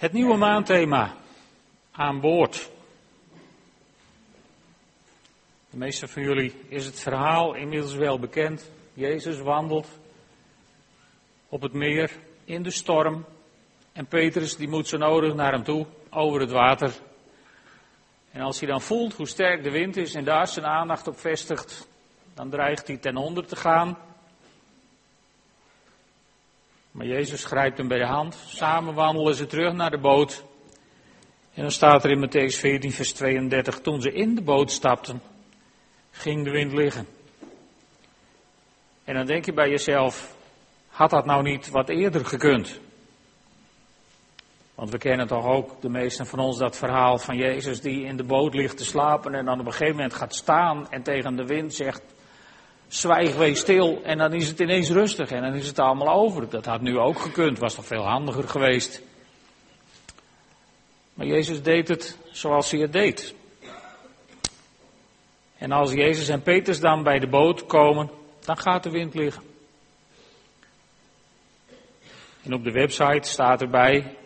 Het nieuwe maandthema aan boord. De meeste van jullie is het verhaal inmiddels wel bekend. Jezus wandelt op het meer in de storm en Petrus die moet zo nodig naar hem toe over het water. En als hij dan voelt hoe sterk de wind is en daar zijn aandacht op vestigt, dan dreigt hij ten onder te gaan. Maar Jezus grijpt hem bij de hand. Samen wandelen ze terug naar de boot. En dan staat er in Matthäus 14, vers 32, toen ze in de boot stapten, ging de wind liggen. En dan denk je bij jezelf, had dat nou niet wat eerder gekund? Want we kennen toch ook, de meesten van ons, dat verhaal van Jezus die in de boot ligt te slapen en dan op een gegeven moment gaat staan en tegen de wind zegt, zwijg, wees stil en dan is het ineens rustig en dan is het allemaal over. Dat had nu ook gekund, was toch veel handiger geweest. Maar Jezus deed het zoals hij het deed. En als Jezus en Petrus dan bij de boot komen, dan gaat de wind liggen. En op de website staat erbij,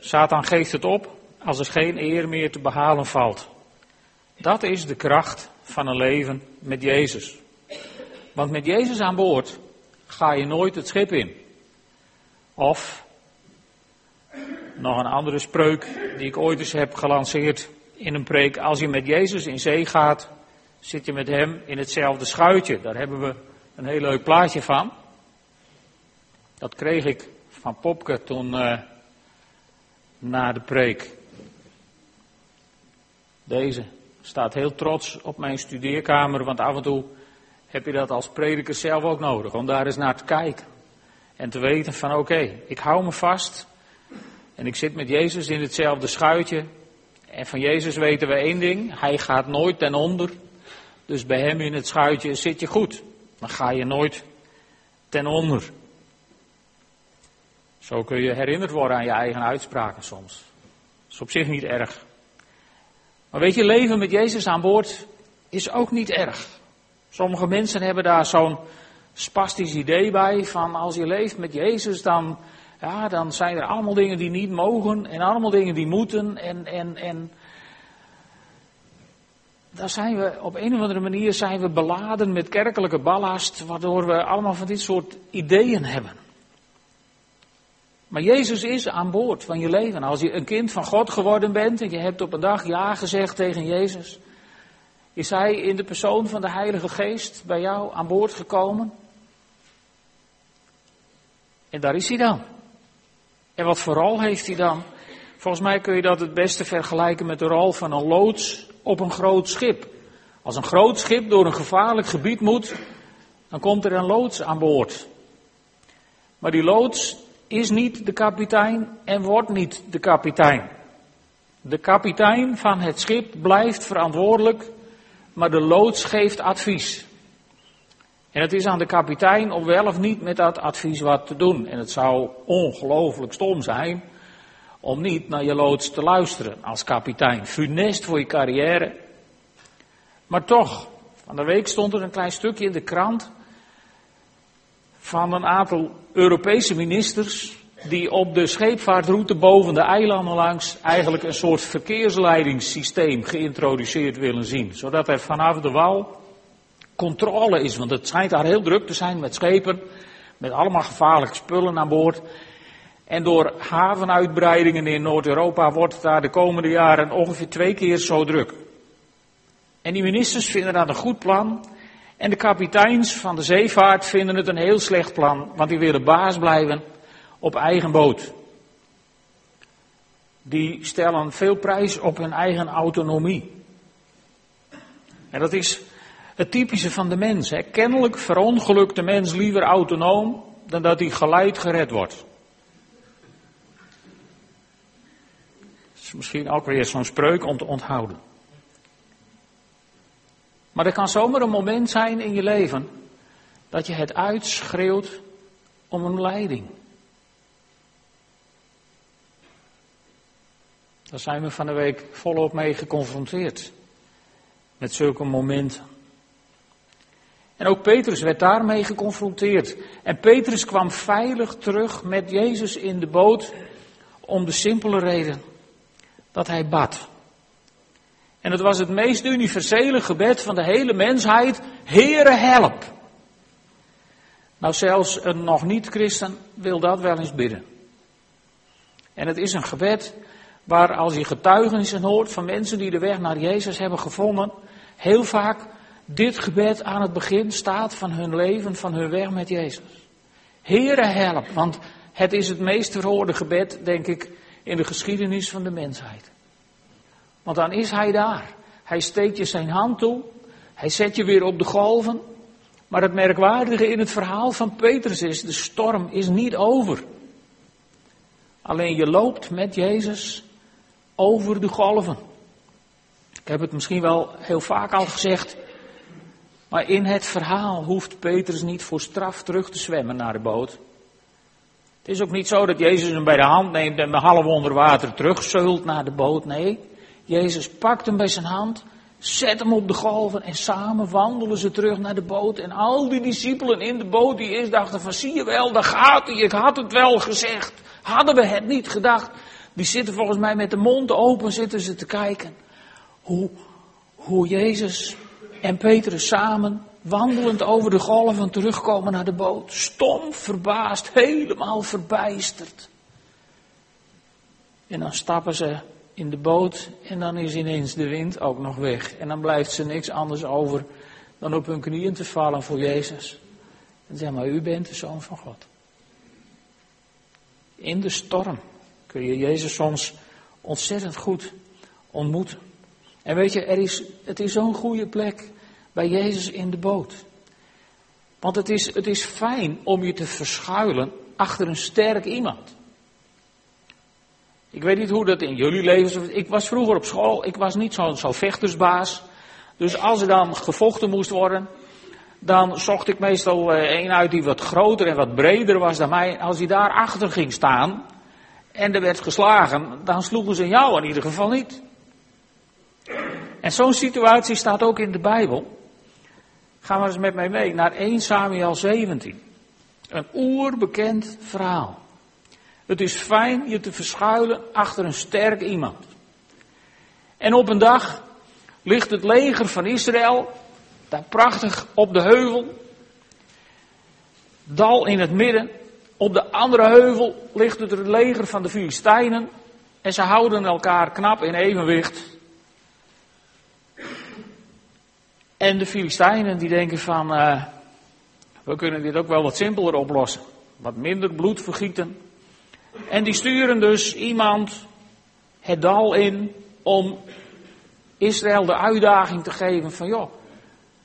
Satan geeft het op als er geen eer meer te behalen valt. Dat is de kracht van een leven met Jezus. Want met Jezus aan boord ga je nooit het schip in. Of nog een andere spreuk die ik ooit eens heb gelanceerd in een preek. Als je met Jezus in zee gaat, zit je met hem in hetzelfde schuitje. Daar hebben we een heel leuk plaatje van. Dat kreeg ik van Popke toen uh, na de preek. Deze staat heel trots op mijn studeerkamer, want af en toe heb je dat als prediker zelf ook nodig, om daar eens naar te kijken. En te weten van oké, ik hou me vast en ik zit met Jezus in hetzelfde schuitje. En van Jezus weten we één ding, hij gaat nooit ten onder. Dus bij hem in het schuitje zit je goed. Dan ga je nooit ten onder. Zo kun je herinnerd worden aan je eigen uitspraken soms. Dat is op zich niet erg. Maar weet je, leven met Jezus aan boord is ook niet erg. Sommige mensen hebben daar zo'n spastisch idee bij van als je leeft met Jezus dan, ja, dan zijn er allemaal dingen die niet mogen en allemaal dingen die moeten en, en, en daar zijn we op een of andere manier zijn we beladen met kerkelijke ballast, waardoor we allemaal van dit soort ideeën hebben. Maar Jezus is aan boord van je leven. Als je een kind van God geworden bent en je hebt op een dag ja gezegd tegen Jezus, is Hij in de persoon van de Heilige Geest bij jou aan boord gekomen? En daar is Hij dan. En wat voor rol heeft Hij dan? Volgens mij kun je dat het beste vergelijken met de rol van een loods op een groot schip. Als een groot schip door een gevaarlijk gebied moet, dan komt er een loods aan boord. Maar die loods is niet de kapitein en wordt niet de kapitein. De kapitein van het schip blijft verantwoordelijk, maar de loods geeft advies. En het is aan de kapitein om wel of niet met dat advies wat te doen. En het zou ongelooflijk stom zijn om niet naar je loods te luisteren als kapitein. Funest voor je carrière. Maar toch, van de week stond er een klein stukje in de krant van een aantal Europese ministers die op de scheepvaartroute boven de eilanden langs eigenlijk een soort verkeersleidingssysteem geïntroduceerd willen zien. Zodat er vanaf de wal controle is, want het schijnt daar heel druk te zijn met schepen, met allemaal gevaarlijke spullen aan boord. En door havenuitbreidingen in Noord-Europa wordt het daar de komende jaren ongeveer twee keer zo druk. En die ministers vinden dat een goed plan. En de kapiteins van de zeevaart vinden het een heel slecht plan, want die willen baas blijven op eigen boot. Die stellen veel prijs op hun eigen autonomie. En dat is het typische van de mens. Hè. Kennelijk verongelukt de mens liever autonoom dan dat hij geleid gered wordt. Dat is misschien ook weer zo'n spreuk om te onthouden. Maar er kan zomaar een moment zijn in je leven dat je het uitschreeuwt om een leiding. Daar zijn we van de week volop mee geconfronteerd. Met zulke momenten. En ook Petrus werd daarmee geconfronteerd. En Petrus kwam veilig terug met Jezus in de boot Om de simpele reden dat hij bad. En het was het meest universele gebed van de hele mensheid. Heere help. Nou, zelfs een nog niet-christen wil dat wel eens bidden. En het is een gebed waar als je getuigenissen hoort van mensen die de weg naar Jezus hebben gevonden, heel vaak dit gebed aan het begin staat van hun leven, van hun weg met Jezus. Heere help, want het is het meest verhoorde gebed, denk ik, in de geschiedenis van de mensheid. Want dan is hij daar. Hij steekt je zijn hand toe. Hij zet je weer op de golven. Maar het merkwaardige in het verhaal van Petrus is, de storm is niet over. Alleen je loopt met Jezus over de golven. Ik heb het misschien wel heel vaak al gezegd. Maar in het verhaal hoeft Petrus niet voor straf terug te zwemmen naar de boot. Het is ook niet zo dat Jezus hem bij de hand neemt en half onder water terugzeult naar de boot. Nee, Jezus pakt hem bij zijn hand, zet hem op de golven en samen wandelen ze terug naar de boot. En al die discipelen in de boot die eerst dachten van zie je wel, daar gaat hij, ik had het wel gezegd. Hadden we het niet gedacht. Die zitten volgens mij met de mond open zitten ze te kijken. Hoe, hoe Jezus en Petrus samen wandelend over de golven terugkomen naar de boot. Stom, verbaasd, helemaal verbijsterd. En dan stappen ze in de boot en dan is ineens de wind ook nog weg. En dan blijft ze niks anders over dan op hun knieën te vallen voor Jezus. En zeg maar, u bent de Zoon van God. In de storm kun je Jezus soms ontzettend goed ontmoeten. En weet je, er is, het is zo'n goede plek bij Jezus in de boot. Want het is, het is fijn om je te verschuilen achter een sterk iemand. Ik weet niet hoe dat in jullie leven. Ik was vroeger op school, ik was niet zo'n zo vechtersbaas. Dus als er dan gevochten moest worden, dan zocht ik meestal eh, een uit die wat groter en wat breder was dan mij. Als hij daar achter ging staan en er werd geslagen, dan sloegen ze jou in ieder geval niet. En zo'n situatie staat ook in de Bijbel. Gaan we eens met mij mee naar 1 Samuel 17. Een oerbekend verhaal. Het is fijn je te verschuilen achter een sterk iemand. En op een dag ligt het leger van Israël daar prachtig op de heuvel. Dal in het midden. Op de andere heuvel ligt het leger van de Filistijnen. En ze houden elkaar knap in evenwicht. En de Filistijnen die denken van, uh, we kunnen dit ook wel wat simpeler oplossen. Wat minder bloed vergieten. En die sturen dus iemand het dal in om Israël de uitdaging te geven van joh,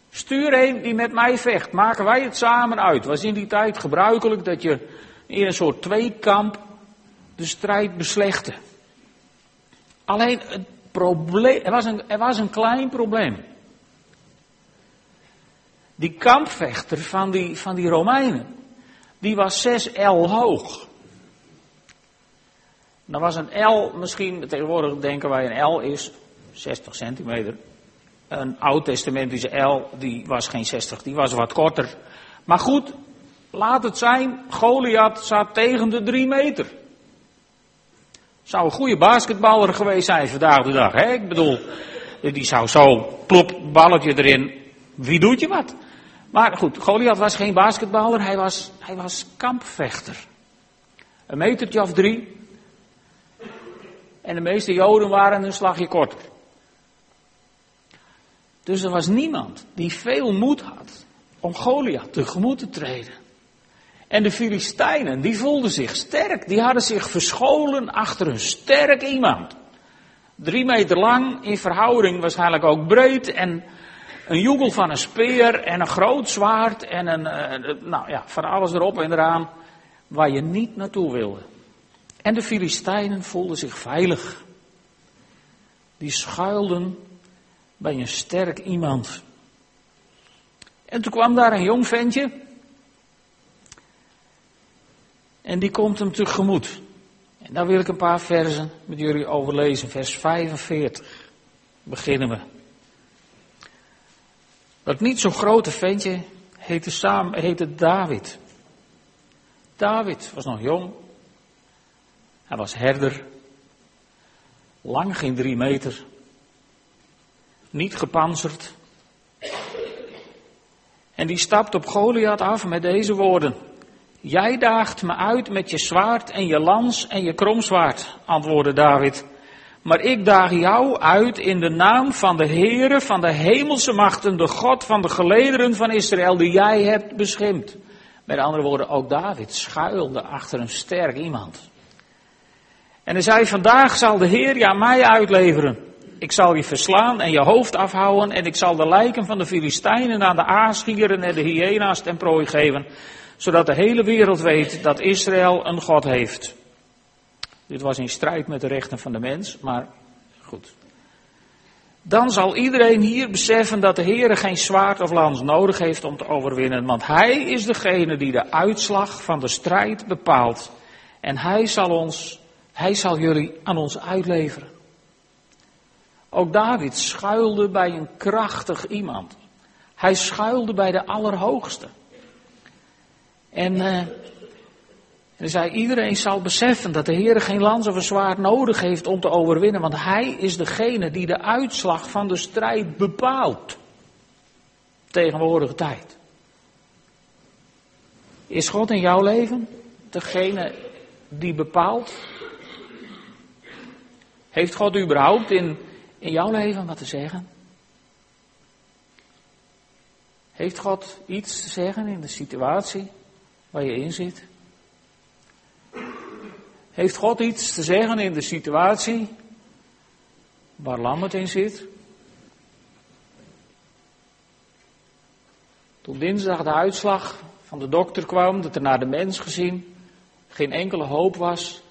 stuur een die met mij vecht, maken wij het samen uit. Was in die tijd gebruikelijk dat je in een soort tweekamp de strijd beslechtte. Alleen het probleem, er was een, er was een klein probleem. Die kampvechter van die, van die Romeinen, die was 6 L hoog. Dan was een L misschien, tegenwoordig denken wij een L is 60 centimeter. Een oud-testamentische L, die was geen 60, die was wat korter. Maar goed, laat het zijn, Goliath zat tegen de 3 meter. Zou een goede basketballer geweest zijn vandaag de dag, hè? Ik bedoel, die zou zo, plop, balletje erin. Wie doet je wat? Maar goed, Goliath was geen basketballer, hij was, hij was kampvechter. Een metertje of drie. En de meeste Joden waren een slagje korter. Dus er was niemand die veel moed had om Goliath tegemoet te treden. En de Filistijnen, die voelden zich sterk. Die hadden zich verscholen achter een sterk iemand. Drie meter lang, in verhouding waarschijnlijk ook breed. En een joegel van een speer en een groot zwaard en een, uh, nou ja, van alles erop en eraan. Waar je niet naartoe wilde. En de Filistijnen voelden zich veilig. Die schuilden bij een sterk iemand. En toen kwam daar een jong ventje. En die komt hem tegemoet. En daar wil ik een paar versen met jullie overlezen. Vers 45 beginnen we. Dat niet zo grote ventje heette, heette David. David was nog jong. Hij was herder. Lang geen drie meter. Niet gepanzerd. En die stapt op Goliath af met deze woorden. Jij daagt me uit met je zwaard en je lans en je kromzwaard, antwoordde David. Maar ik daag jou uit in de naam van de Heere van de hemelse machten, de God van de gelederen van Israël, die jij hebt beschimd. Met andere woorden, ook David schuilde achter een sterk iemand. En hij zei, vandaag zal de Heer aan mij uitleveren. Ik zal je verslaan en je hoofd afhouden en ik zal de lijken van de Filistijnen aan de aasgieren en de hyena's ten prooi geven, zodat de hele wereld weet dat Israël een God heeft. Dit was in strijd met de rechten van de mens, maar goed. Dan zal iedereen hier beseffen dat de Heer geen zwaard of lans nodig heeft om te overwinnen, want Hij is degene die de uitslag van de strijd bepaalt. En Hij zal ons, Hij zal jullie aan ons uitleveren. Ook David schuilde bij een krachtig iemand. Hij schuilde bij de Allerhoogste. En, uh, en hij zei, iedereen zal beseffen dat de Heer geen lans of een zwaard nodig heeft om te overwinnen, want Hij is degene die de uitslag van de strijd bepaalt. Tegenwoordige tijd. Is God in jouw leven degene die bepaalt? Heeft God überhaupt in in jouw leven wat te zeggen? Heeft God iets te zeggen in de situatie waar je in zit? Heeft God iets te zeggen in de situatie waar Lambert in zit? Toen dinsdag de uitslag van de dokter kwam, dat er naar de mens gezien geen enkele hoop was,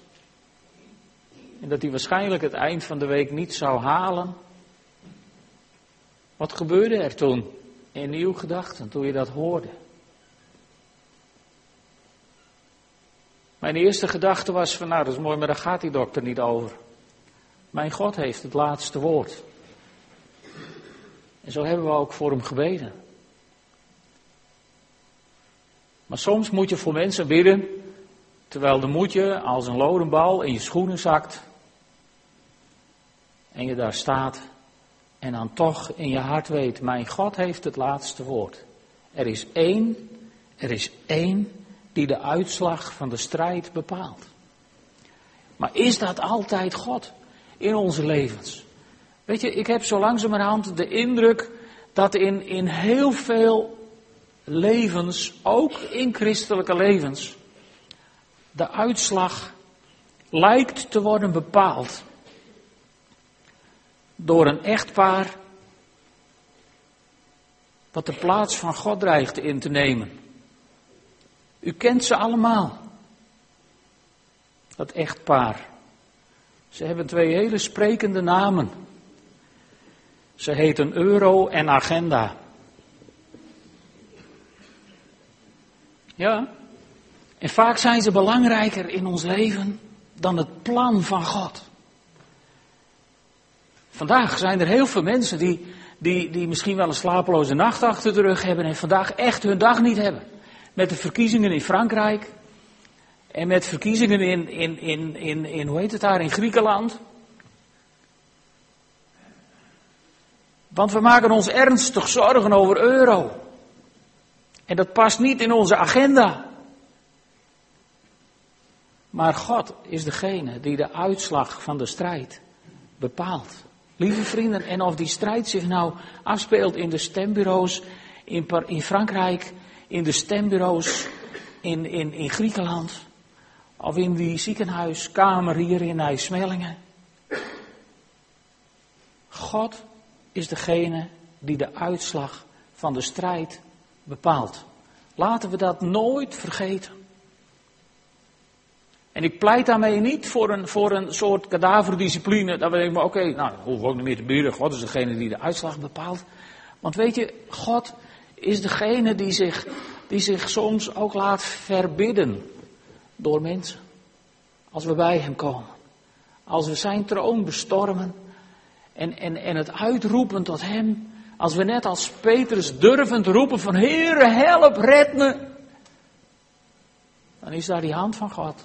en dat hij waarschijnlijk het eind van de week niet zou halen. Wat gebeurde er toen in uw gedachten toen je dat hoorde? Mijn eerste gedachte was van nou dat is mooi, maar daar gaat die dokter niet over. Mijn God heeft het laatste woord. En zo hebben we ook voor hem gebeden. Maar soms moet je voor mensen bidden, terwijl de moedje als een lodenbal in je schoenen zakt en je daar staat en dan toch in je hart weet, mijn God heeft het laatste woord. Er is één, er is één die de uitslag van de strijd bepaalt. Maar is dat altijd God in onze levens? Weet je, ik heb zo langzamerhand de indruk dat in, in heel veel levens, ook in christelijke levens, de uitslag lijkt te worden bepaald door een echtpaar wat de plaats van God dreigt in te nemen. U kent ze allemaal. Dat echtpaar. Ze hebben twee hele sprekende namen. Ze heten Euro en Agenda. Ja. En vaak zijn ze belangrijker in ons leven dan het plan van God. Vandaag zijn er heel veel mensen die, die, die misschien wel een slapeloze nacht achter de rug hebben en vandaag echt hun dag niet hebben. Met de verkiezingen in Frankrijk en met verkiezingen in, in, in, in, in hoe heet het daar, in Griekenland. Want we maken ons ernstig zorgen over euro. En dat past niet in onze agenda. Maar God is degene die de uitslag van de strijd bepaalt. Lieve vrienden, en of die strijd zich nou afspeelt in de stembureaus in, in Frankrijk, in de stembureaus in, in, in Griekenland, of in die ziekenhuiskamer hier in IJsmelingen. God is degene die de uitslag van de strijd bepaalt. Laten we dat nooit vergeten. En ik pleit daarmee niet voor een, voor een soort kadaverdiscipline. Dat we denken, oké, okay, nou, hoeven we ook niet meer te bidden. God is degene die de uitslag bepaalt. Want weet je, God is degene die zich, die zich soms ook laat verbidden door mensen. Als we bij Hem komen. Als we Zijn troon bestormen. En, en, en het uitroepen tot Hem. Als we net als Petrus durven te roepen van Heere, help, red me. Dan is daar die hand van God.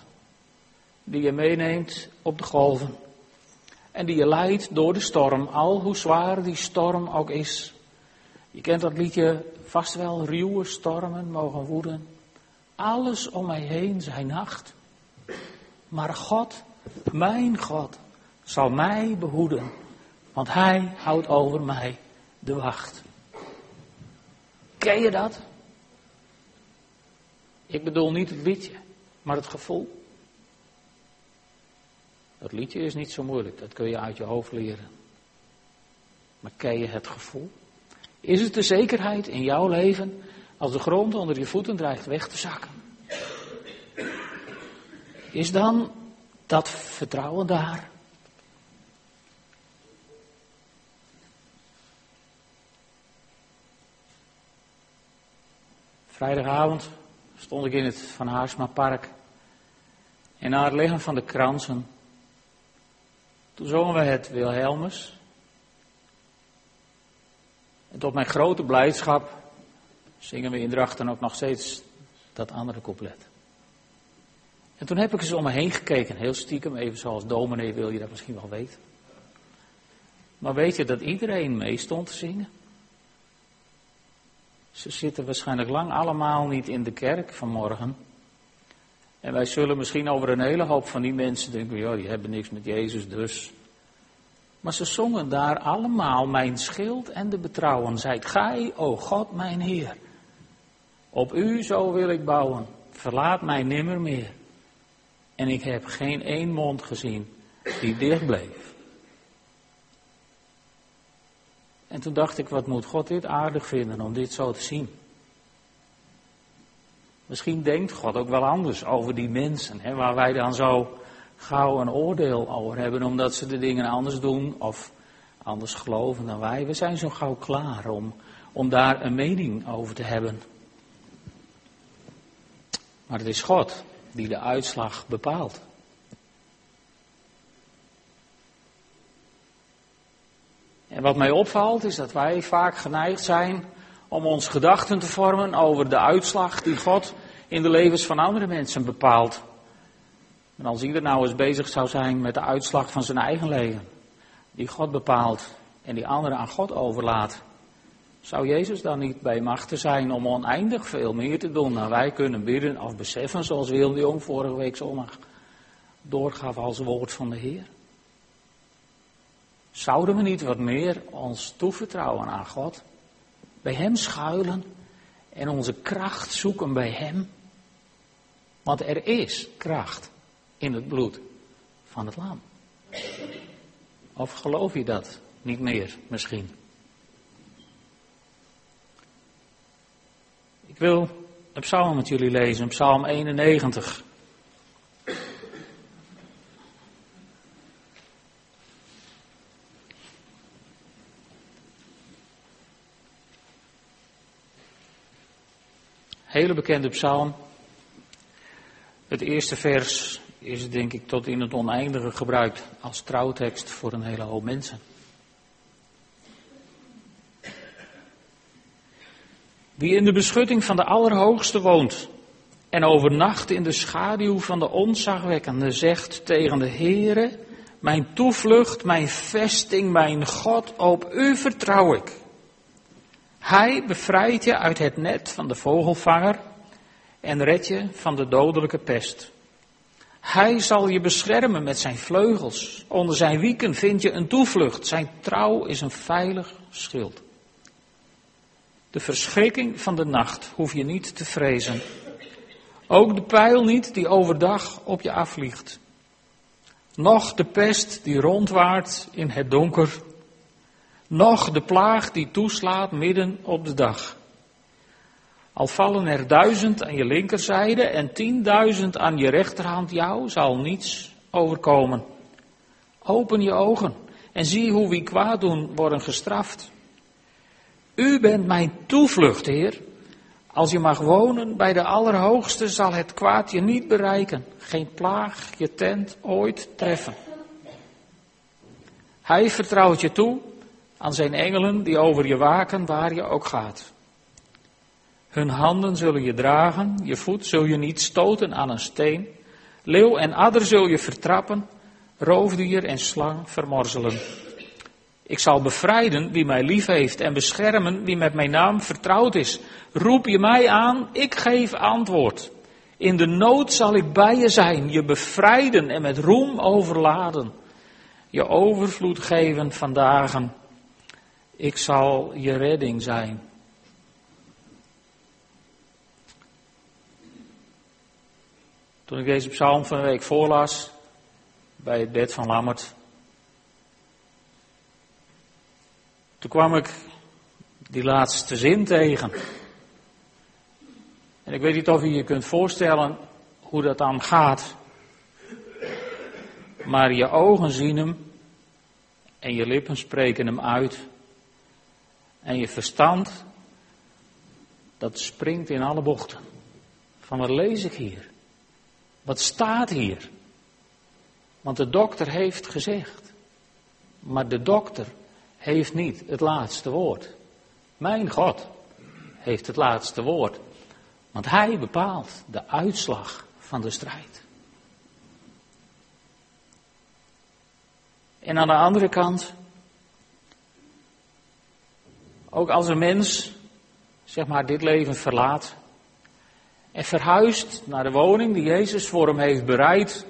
Die je meeneemt op de golven. En die je leidt door de storm, al hoe zwaar die storm ook is. Je kent dat liedje vast wel, ruwe stormen mogen woeden. Alles om mij heen zijn nacht. Maar God, mijn God, zal mij behoeden, want Hij houdt over mij de wacht. Ken je dat? Ik bedoel niet het liedje, maar het gevoel. Dat liedje is niet zo moeilijk, dat kun je uit je hoofd leren. Maar ken je het gevoel? Is het de zekerheid in jouw leven als de grond onder je voeten dreigt weg te zakken? Is dan dat vertrouwen daar? Vrijdagavond stond ik in het Van Haarsma Park. En na het leggen van de kransen, toen zongen we het Wilhelmus. En tot mijn grote blijdschap zingen we in Drachten ook nog steeds dat andere couplet. En toen heb ik eens om me heen gekeken, heel stiekem, even zoals dominee wil je dat misschien wel weten. Maar weet je dat iedereen mee stond te zingen? Ze zitten waarschijnlijk lang allemaal niet in de kerk vanmorgen. En wij zullen misschien over een hele hoop van die mensen denken, ja, die hebben niks met Jezus dus. Maar ze zongen daar allemaal, mijn schild en de betrouwen. Zijt gij, o God, mijn Heer. Op u zo wil ik bouwen, verlaat mij nimmer meer. En ik heb geen één mond gezien die dicht bleef. En toen dacht ik, wat moet God dit aardig vinden om dit zo te zien? Misschien denkt God ook wel anders over die mensen, hè, waar wij dan zo gauw een oordeel over hebben, omdat ze de dingen anders doen of anders geloven dan wij. We zijn zo gauw klaar om, om daar een mening over te hebben. Maar het is God die de uitslag bepaalt. En wat mij opvalt is dat wij vaak geneigd zijn om ons gedachten te vormen over de uitslag die God in de levens van andere mensen bepaalt. En als ieder nou eens bezig zou zijn met de uitslag van zijn eigen leven, die God bepaalt en die anderen aan God overlaat, zou Jezus dan niet bij machten zijn om oneindig veel meer te doen dan wij kunnen bidden of beseffen, zoals Wil de Jong vorige week zondag doorgaf als woord van de Heer? Zouden we niet wat meer ons toevertrouwen aan God? Bij Hem schuilen en onze kracht zoeken bij Hem? Want er is kracht in het bloed van het lam. Of geloof je dat niet meer misschien? Ik wil een psalm met jullie lezen, psalm 91. Hele bekende psalm. Het eerste vers is denk ik tot in het oneindige gebruikt als trouwtekst voor een hele hoop mensen. Wie in de beschutting van de Allerhoogste woont en overnacht in de schaduw van de onzagwekkende, zegt tegen de Heere, mijn toevlucht, mijn vesting, mijn God, op u vertrouw ik. Hij bevrijdt je uit het net van de vogelvanger en redt je van de dodelijke pest. Hij zal je beschermen met zijn vleugels. Onder zijn wieken vind je een toevlucht. Zijn trouw is een veilig schild. De verschrikking van de nacht hoef je niet te vrezen. Ook de pijl niet die overdag op je afvliegt. Noch de pest die rondwaart in het donker nog de plaag die toeslaat midden op de dag. Al vallen er duizend aan je linkerzijde en tienduizend aan je rechterhand, jou zal niets overkomen. Open je ogen en zie hoe wie kwaad doen worden gestraft. U bent mijn toevlucht, Heer. Als je mag wonen bij de Allerhoogste, zal het kwaad je niet bereiken, geen plaag je tent ooit treffen. Hij vertrouwt je toe aan zijn engelen die over je waken waar je ook gaat. Hun handen zullen je dragen, je voet zul je niet stoten aan een steen. Leeuw en adder zul je vertrappen, roofdier en slang vermorzelen. Ik zal bevrijden wie mij lief heeft en beschermen wie met mijn naam vertrouwd is. Roep je mij aan, ik geef antwoord. In de nood zal ik bij je zijn, je bevrijden en met roem overladen. Je overvloed geven van dagen. Ik zal je redding zijn. Toen ik deze psalm van de week voorlas, bij het bed van Lammert, toen kwam ik die laatste zin tegen. En ik weet niet of je je kunt voorstellen hoe dat dan gaat. Maar je ogen zien hem en je lippen spreken hem uit. En je verstand, dat springt in alle bochten. Van wat lees ik hier? Wat staat hier? Want de dokter heeft gezegd. Maar de dokter heeft niet het laatste woord. Mijn God heeft het laatste woord. Want hij bepaalt de uitslag van de strijd. En aan de andere kant, ook als een mens, zeg maar, dit leven verlaat en verhuist naar de woning die Jezus voor hem heeft bereid,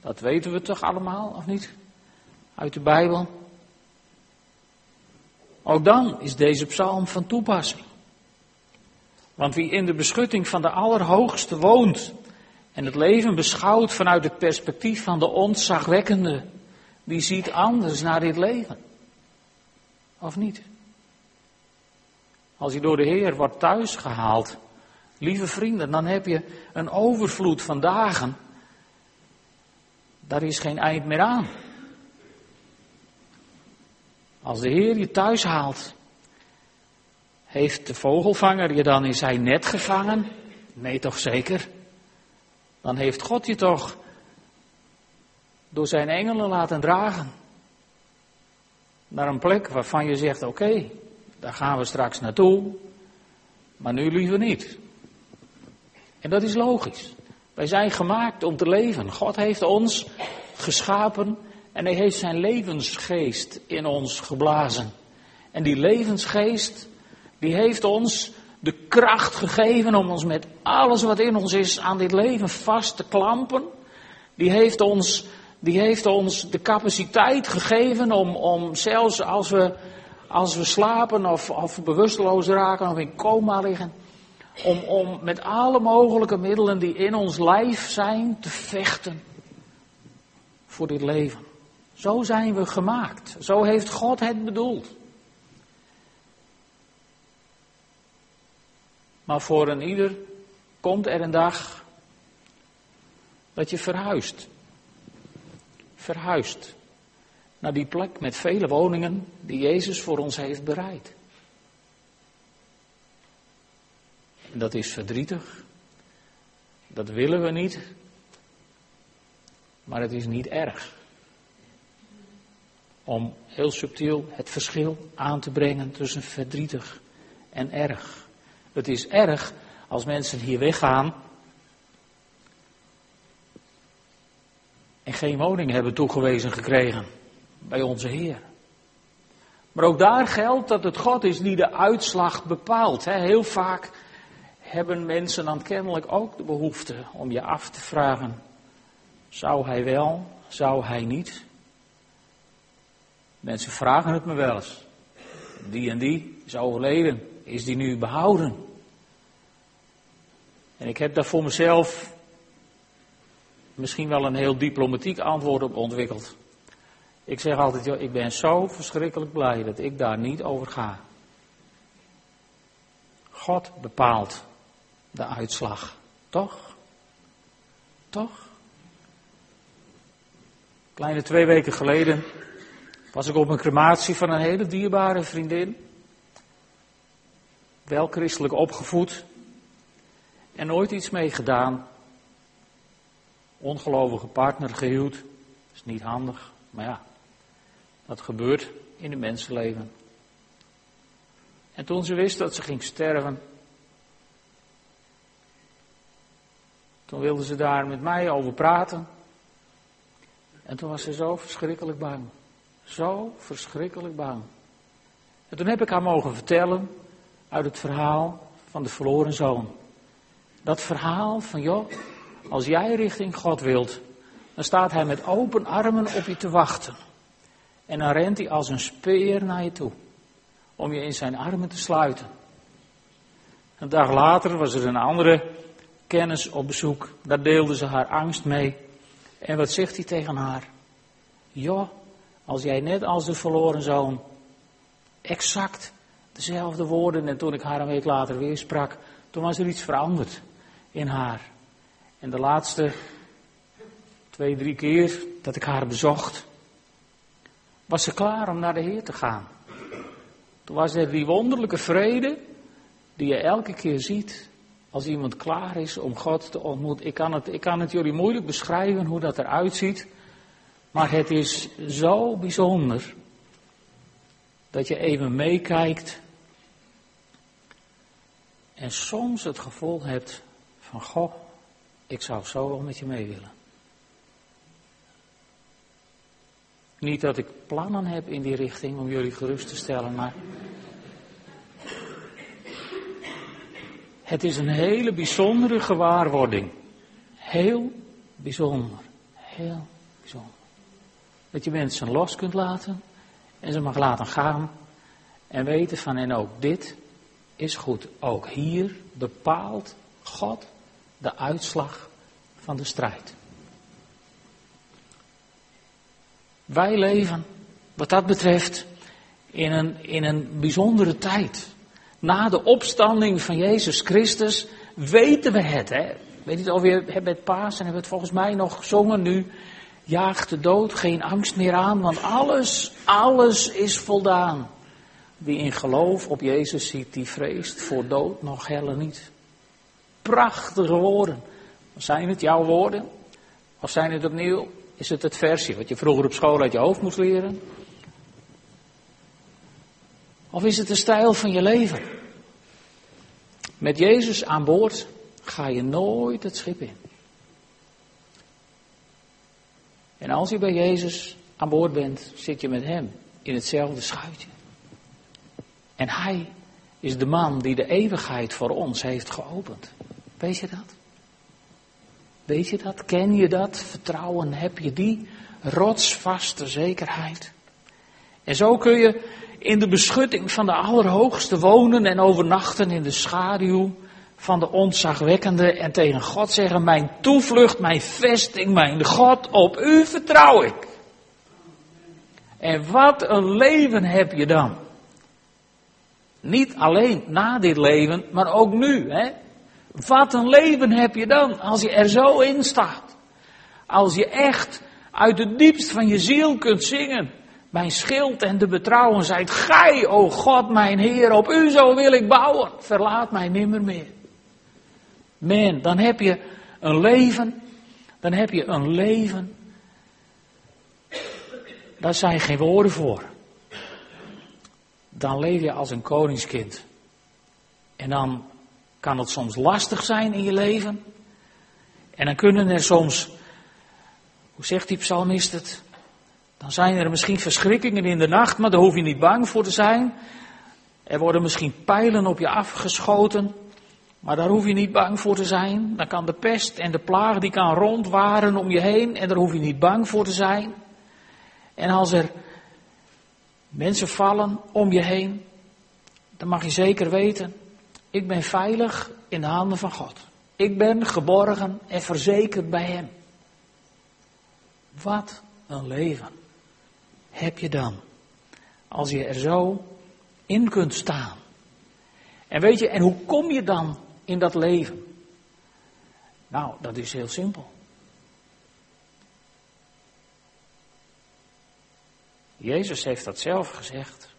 dat weten we toch allemaal, of niet? Uit de Bijbel. Ook dan is deze psalm van toepassing. Want wie in de beschutting van de Allerhoogste woont en het leven beschouwt vanuit het perspectief van de ontzagwekkende, die ziet anders naar dit leven. Of niet? Als je door de Heer wordt thuisgehaald, lieve vrienden, dan heb je een overvloed van dagen. Daar is geen eind meer aan. Als de Heer je thuis haalt, heeft de vogelvanger je dan in zijn net gevangen? Nee, toch zeker? Dan heeft God je toch door zijn engelen laten dragen. Naar een plek waarvan je zegt: oké, daar gaan we straks naartoe, maar nu liever niet. En dat is logisch. Wij zijn gemaakt om te leven. God heeft ons geschapen en hij heeft zijn levensgeest in ons geblazen. En die levensgeest, die heeft ons de kracht gegeven om ons met alles wat in ons is aan dit leven vast te klampen. Die heeft ons, die heeft ons de capaciteit gegeven om, om zelfs als we, als we slapen of, of bewusteloos raken of in coma liggen, om, om met alle mogelijke middelen die in ons lijf zijn te vechten voor dit leven. Zo zijn we gemaakt. Zo heeft God het bedoeld. Maar voor een ieder komt er een dag dat je verhuist. Verhuist naar die plek met vele woningen die Jezus voor ons heeft bereid. En dat is verdrietig. Dat willen we niet. Maar het is niet erg. Om heel subtiel het verschil aan te brengen tussen verdrietig en erg. Het is erg als mensen hier weggaan en geen woning hebben toegewezen gekregen bij onze Heer. Maar ook daar geldt dat het God is die de uitslag bepaalt. Heel vaak hebben mensen dan kennelijk ook de behoefte om je af te vragen: zou hij wel, zou hij niet? Mensen vragen het me wel eens. Die en die is overleden. Is die nu behouden? En ik heb daar voor mezelf misschien wel een heel diplomatiek antwoord op ontwikkeld. Ik zeg altijd, joh, ik ben zo verschrikkelijk blij dat ik daar niet over ga. God bepaalt de uitslag. Toch? Toch? Kleine twee weken geleden was ik op een crematie van een hele dierbare vriendin. Wel christelijk opgevoed en nooit iets mee gedaan. Ongelovige partner gehuwd. Is niet handig, maar ja, dat gebeurt in een mensenleven. En toen ze wist dat ze ging sterven, Toen wilde ze daar met mij over praten. En toen was ze zo verschrikkelijk bang. Zo verschrikkelijk bang. En toen heb ik haar mogen vertellen uit het verhaal van de verloren zoon. Dat verhaal van, joh, als jij richting God wilt, dan staat hij met open armen op je te wachten. En dan rent hij als een speer naar je toe, om je in zijn armen te sluiten. Een dag later was er een andere kennis op bezoek. Daar deelde ze haar angst mee. En wat zegt hij tegen haar? Joh, als jij net als de verloren zoon exact dezelfde woorden en toen ik haar een week later weer sprak, toen was er iets veranderd in haar. En de laatste twee, drie keer dat ik haar bezocht, was ze klaar om naar de Heer te gaan. Toen was er die wonderlijke vrede die je elke keer ziet als iemand klaar is om God te ontmoeten. Ik kan het, ik kan het jullie moeilijk beschrijven hoe dat eruit ziet, maar het is zo bijzonder dat je even meekijkt en soms het gevoel hebt van, goh, ik zou zo wel met je mee willen. Niet dat ik plannen heb in die richting om jullie gerust te stellen, maar het is een hele bijzondere gewaarwording. Heel bijzonder. Heel bijzonder. Dat je mensen los kunt laten en ze mag laten gaan en weten van en ook dit is goed. Ook hier bepaalt God de uitslag van de strijd. Wij leven, wat dat betreft, in een, in een bijzondere tijd. Na de opstanding van Jezus Christus weten we het. Hè? Weet niet of je hebt met Paas en hebben het volgens mij nog gezongen nu. Jaagt de dood geen angst meer aan, want alles, alles is voldaan. Wie in geloof op Jezus ziet, die vreest voor dood nog helle niet. Prachtige woorden. Zijn het jouw woorden? Of zijn het opnieuw, is het het versje wat je vroeger op school uit je hoofd moest leren? Of is het de stijl van je leven? Met Jezus aan boord ga je nooit het schip in. En als je bij Jezus aan boord bent, zit je met Hem in hetzelfde schuitje. En Hij is de man die de eeuwigheid voor ons heeft geopend. Weet je dat? Weet je dat? Ken je dat? Vertrouwen heb je die rotsvaste zekerheid. En zo kun je in de beschutting van de Allerhoogste wonen en overnachten in de schaduw van de ontzagwekkende en tegen God zeggen, mijn toevlucht, mijn vesting, mijn God, op u vertrouw ik. En wat een leven heb je dan. Niet alleen na dit leven, maar ook nu. Hè? Wat een leven heb je dan als je er zo in staat. Als je echt uit het diepst van je ziel kunt zingen. Mijn schild en de betrouwen zijt gij, o God, mijn Heer, op u zo wil ik bouwen. Verlaat mij nimmer meer. Man, dan heb je een leven, dan heb je een leven. Daar zijn geen woorden voor. Dan leef je als een koningskind. En dan kan het soms lastig zijn in je leven. En dan kunnen er soms, hoe zegt die psalmist het? Dan zijn er misschien verschrikkingen in de nacht, maar daar hoef je niet bang voor te zijn. Er worden misschien pijlen op je afgeschoten, maar daar hoef je niet bang voor te zijn. Dan kan de pest en de plaag, die kan rondwaren om je heen en daar hoef je niet bang voor te zijn. En als er mensen vallen om je heen, dan mag je zeker weten, ik ben veilig in de handen van God. Ik ben geborgen en verzekerd bij Hem. Wat een leven heb je dan als je er zo in kunt staan. En weet je, en hoe kom je dan in dat leven? Nou, dat is heel simpel. Jezus heeft dat zelf gezegd.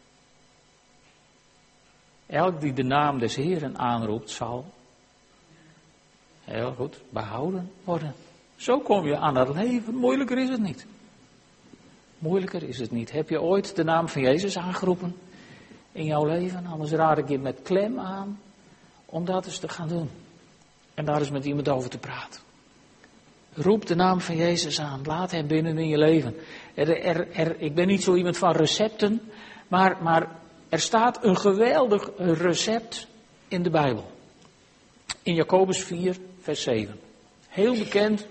Elk die de naam des Heeren aanroept, zal heel goed behouden worden. Zo kom je aan dat leven. Moeilijker is het niet. Moeilijker is het niet. Heb je ooit de naam van Jezus aangeroepen in jouw leven? Anders raad ik je met klem aan om dat eens te gaan doen. En daar eens met iemand over te praten. Roep de naam van Jezus aan. Laat hem binnen in je leven. Er, ik ben niet zo iemand van recepten, maar, maar er staat een geweldig recept in de Bijbel. In Jacobus 4, vers 7. Heel bekend.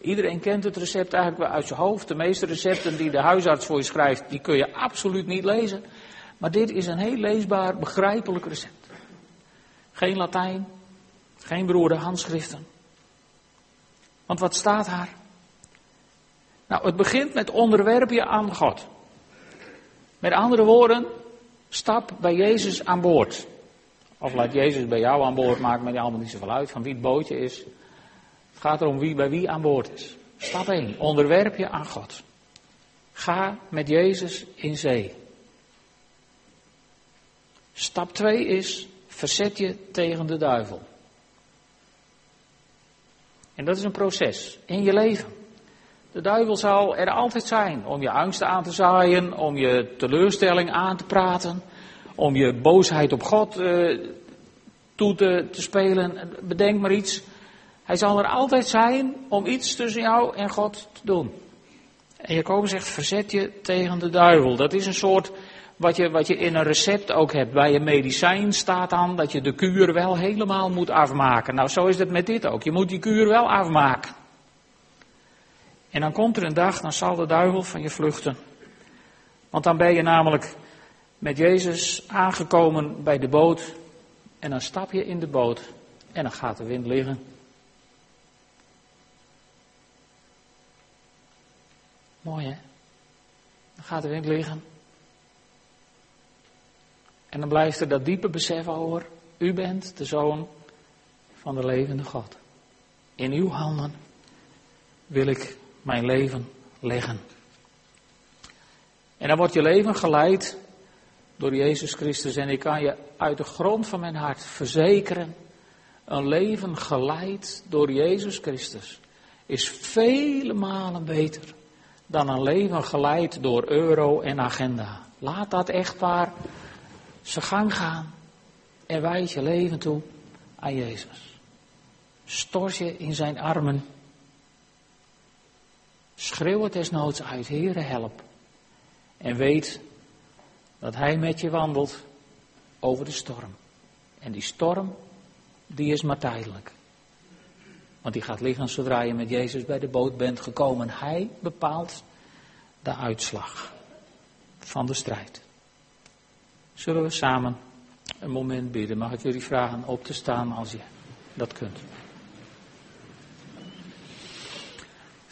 Iedereen kent het recept eigenlijk wel uit zijn hoofd. De meeste recepten die de huisarts voor je schrijft, die kun je absoluut niet lezen. Maar dit is een heel leesbaar, begrijpelijk recept. Geen Latijn, geen beroerde handschriften. Want wat staat daar? Nou, het begint met onderwerp je aan God. Met andere woorden, stap bij Jezus aan boord. Of laat Jezus bij jou aan boord, maakt mij allemaal niet zoveel uit van wie het bootje is. Het gaat erom wie bij wie aan boord is. Stap 1, onderwerp je aan God. Ga met Jezus in zee. Stap 2 is, verzet je tegen de duivel. En dat is een proces in je leven. De duivel zal er altijd zijn om je angsten aan te zaaien, om je teleurstelling aan te praten, om je boosheid op God uh, toe te, te spelen. Bedenk maar iets. Hij zal er altijd zijn om iets tussen jou en God te doen. En Jacobus zegt, verzet je tegen de duivel. Dat is een soort wat je, wat je in een recept ook hebt. Bij een medicijn staat dan dat je de kuur wel helemaal moet afmaken. Nou, zo is het met dit ook. Je moet die kuur wel afmaken. En dan komt er een dag, dan zal de duivel van je vluchten. Want dan ben je namelijk met Jezus aangekomen bij de boot. En dan stap je in de boot en dan gaat de wind liggen. Mooi hè? Dan gaat de wind liggen. En dan blijft er dat diepe besef over. U bent de zoon van de levende God. In uw handen wil ik mijn leven leggen. En dan wordt je leven geleid door Jezus Christus. En ik kan je uit de grond van mijn hart verzekeren, een leven geleid door Jezus Christus is vele malen beter dan een leven geleid door euro en agenda. Laat dat echtpaar zijn gang gaan en wijd je leven toe aan Jezus. Stort je in zijn armen. Schreeuw het desnoods uit, Heere help. En weet dat Hij met je wandelt over de storm. En die storm, die is maar tijdelijk. Want die gaat liggen zodra je met Jezus bij de boot bent gekomen. Hij bepaalt de uitslag van de strijd. Zullen we samen een moment bidden? Mag ik jullie vragen op te staan als je dat kunt?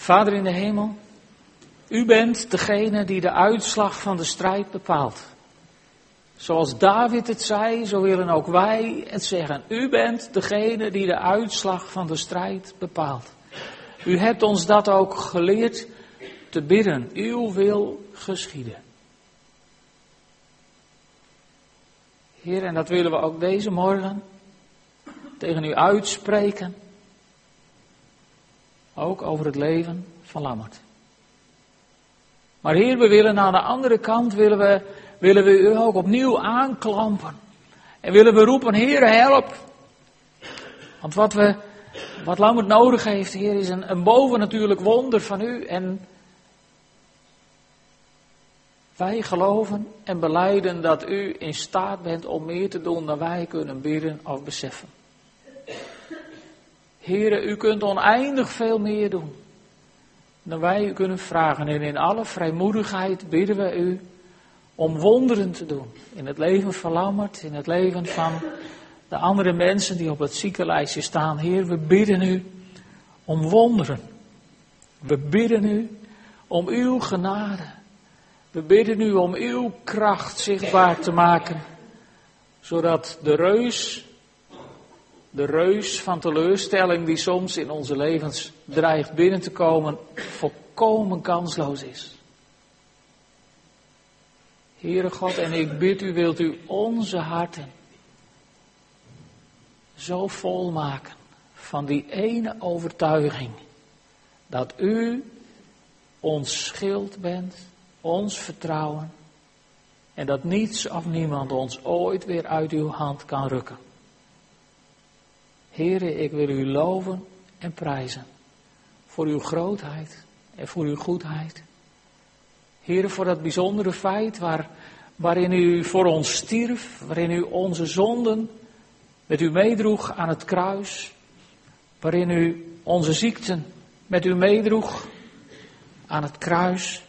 Vader in de hemel, u bent degene die de uitslag van de strijd bepaalt. Zoals David het zei, zo willen ook wij het zeggen. U bent degene die de uitslag van de strijd bepaalt. U hebt ons dat ook geleerd te bidden. Uw wil geschieden. Heer, en dat willen we ook deze morgen tegen u uitspreken. Ook over het leven van Lammert. Maar Heer, we willen aan de andere kant, willen we, willen we u ook opnieuw aanklampen. En willen we roepen, Heer, help. Want wat, we, wat Lammert nodig heeft, Heer, is een, een bovennatuurlijk wonder van u. En wij geloven en beleiden dat u in staat bent om meer te doen dan wij kunnen bidden of beseffen. Heren, u kunt oneindig veel meer doen dan wij u kunnen vragen. En in alle vrijmoedigheid bidden we u om wonderen te doen. In het leven van Lammert, in het leven van de andere mensen die op het ziekenlijstje staan. Heer, we bidden u om wonderen. We bidden u om uw genade. We bidden u om uw kracht zichtbaar te maken, zodat de reus, de reus van teleurstelling die soms in onze levens dreigt binnen te komen, volkomen kansloos is. Heere God, en ik bid u, wilt u onze harten zo vol maken van die ene overtuiging dat u ons schild bent ons vertrouwen en dat niets of niemand ons ooit weer uit uw hand kan rukken. Heren, ik wil u loven en prijzen voor uw grootheid en voor uw goedheid. Heren, voor dat bijzondere feit waar, waarin u voor ons stierf, waarin u onze zonden met u meedroeg aan het kruis, waarin u onze ziekten met u meedroeg aan het kruis.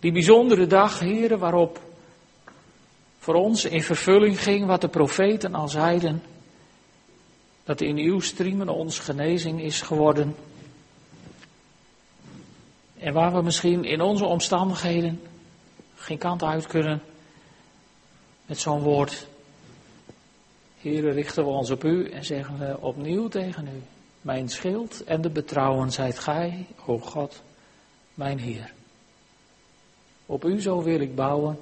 Die bijzondere dag, heren, waarop voor ons in vervulling ging wat de profeten al zeiden, dat in uw striemen ons genezing is geworden. En waar we misschien in onze omstandigheden geen kant uit kunnen met zo'n woord. Heren, richten we ons op u en zeggen we opnieuw tegen u. Mijn schild en de betrouwen zijt gij, o God, mijn Heer. Op u zo wil ik bouwen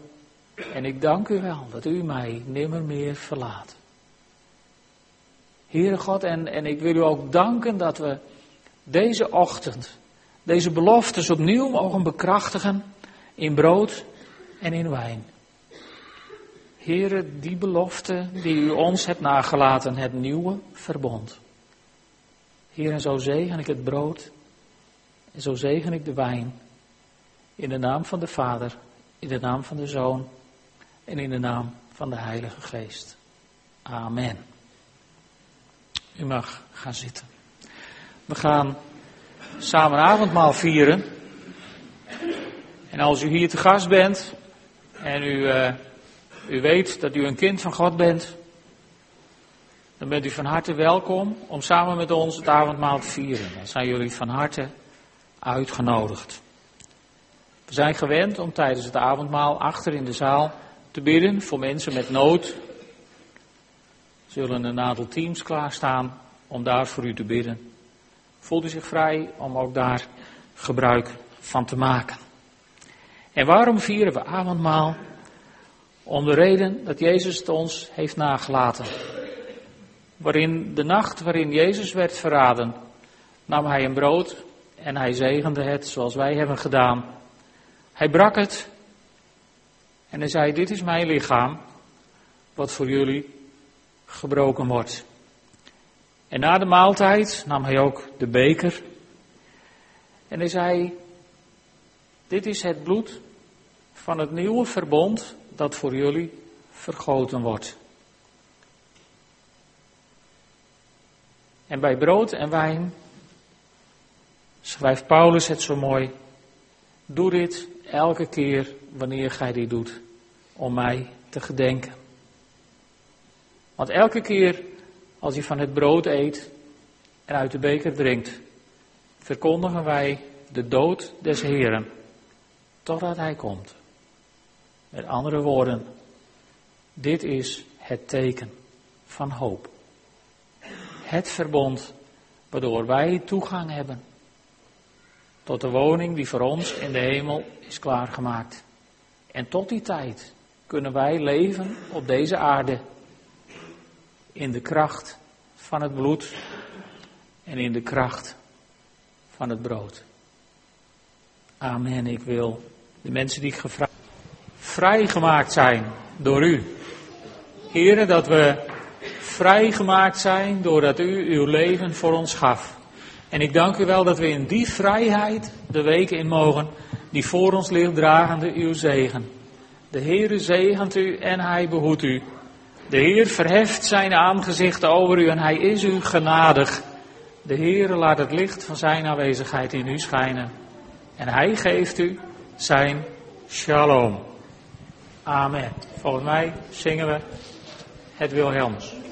en ik dank u wel dat u mij nimmer meer verlaat. Heere God, en, en ik wil u ook danken dat we deze ochtend deze beloftes opnieuw mogen bekrachtigen in brood en in wijn. Heere, die belofte die u ons hebt nagelaten, het nieuwe verbond. Heer, zo zegen ik het brood en zo zegen ik de wijn. In de naam van de Vader, in de naam van de Zoon en in de naam van de Heilige Geest. Amen. U mag gaan zitten. We gaan samen avondmaal vieren. En als u hier te gast bent en u, uh, u weet dat u een kind van God bent, dan bent u van harte welkom om samen met ons het avondmaal te vieren. Dan zijn jullie van harte uitgenodigd. We zijn gewend om tijdens het avondmaal achter in de zaal te bidden voor mensen met nood. Zullen een aantal teams klaarstaan om daar voor u te bidden. Voelt u zich vrij om ook daar gebruik van te maken. En waarom vieren we avondmaal? Om de reden dat Jezus het ons heeft nagelaten. Waarin de nacht waarin Jezus werd verraden, nam hij een brood en hij zegende het zoals wij hebben gedaan. Hij brak het en hij zei, dit is mijn lichaam, wat voor jullie gebroken wordt. En na de maaltijd nam hij ook de beker. En hij zei, dit is het bloed van het nieuwe verbond dat voor jullie vergoten wordt. En bij brood en wijn schrijft Paulus het zo mooi. Doe dit elke keer wanneer gij dit doet, om mij te gedenken. Want elke keer als je van het brood eet en uit de beker drinkt, verkondigen wij de dood des Heren, totdat Hij komt. Met andere woorden, dit is het teken van hoop. Het verbond waardoor wij toegang hebben tot de woning die voor ons in de hemel is klaargemaakt. En tot die tijd kunnen wij leven op deze aarde in de kracht van het bloed en in de kracht van het brood. Amen. Ik wil de mensen die gevraagd vrijgemaakt zijn door u. Heren, dat we vrijgemaakt zijn doordat u uw leven voor ons gaf. En ik dank u wel dat we in die vrijheid de weken in mogen die voor ons ligt, dragende uw zegen. De Heere zegent u en hij behoedt u. De Heer verheft zijn aangezicht over u en hij is u genadig. De Heer laat het licht van zijn aanwezigheid in u schijnen. En hij geeft u zijn shalom. Amen. Volgens mij zingen we het Wilhelms.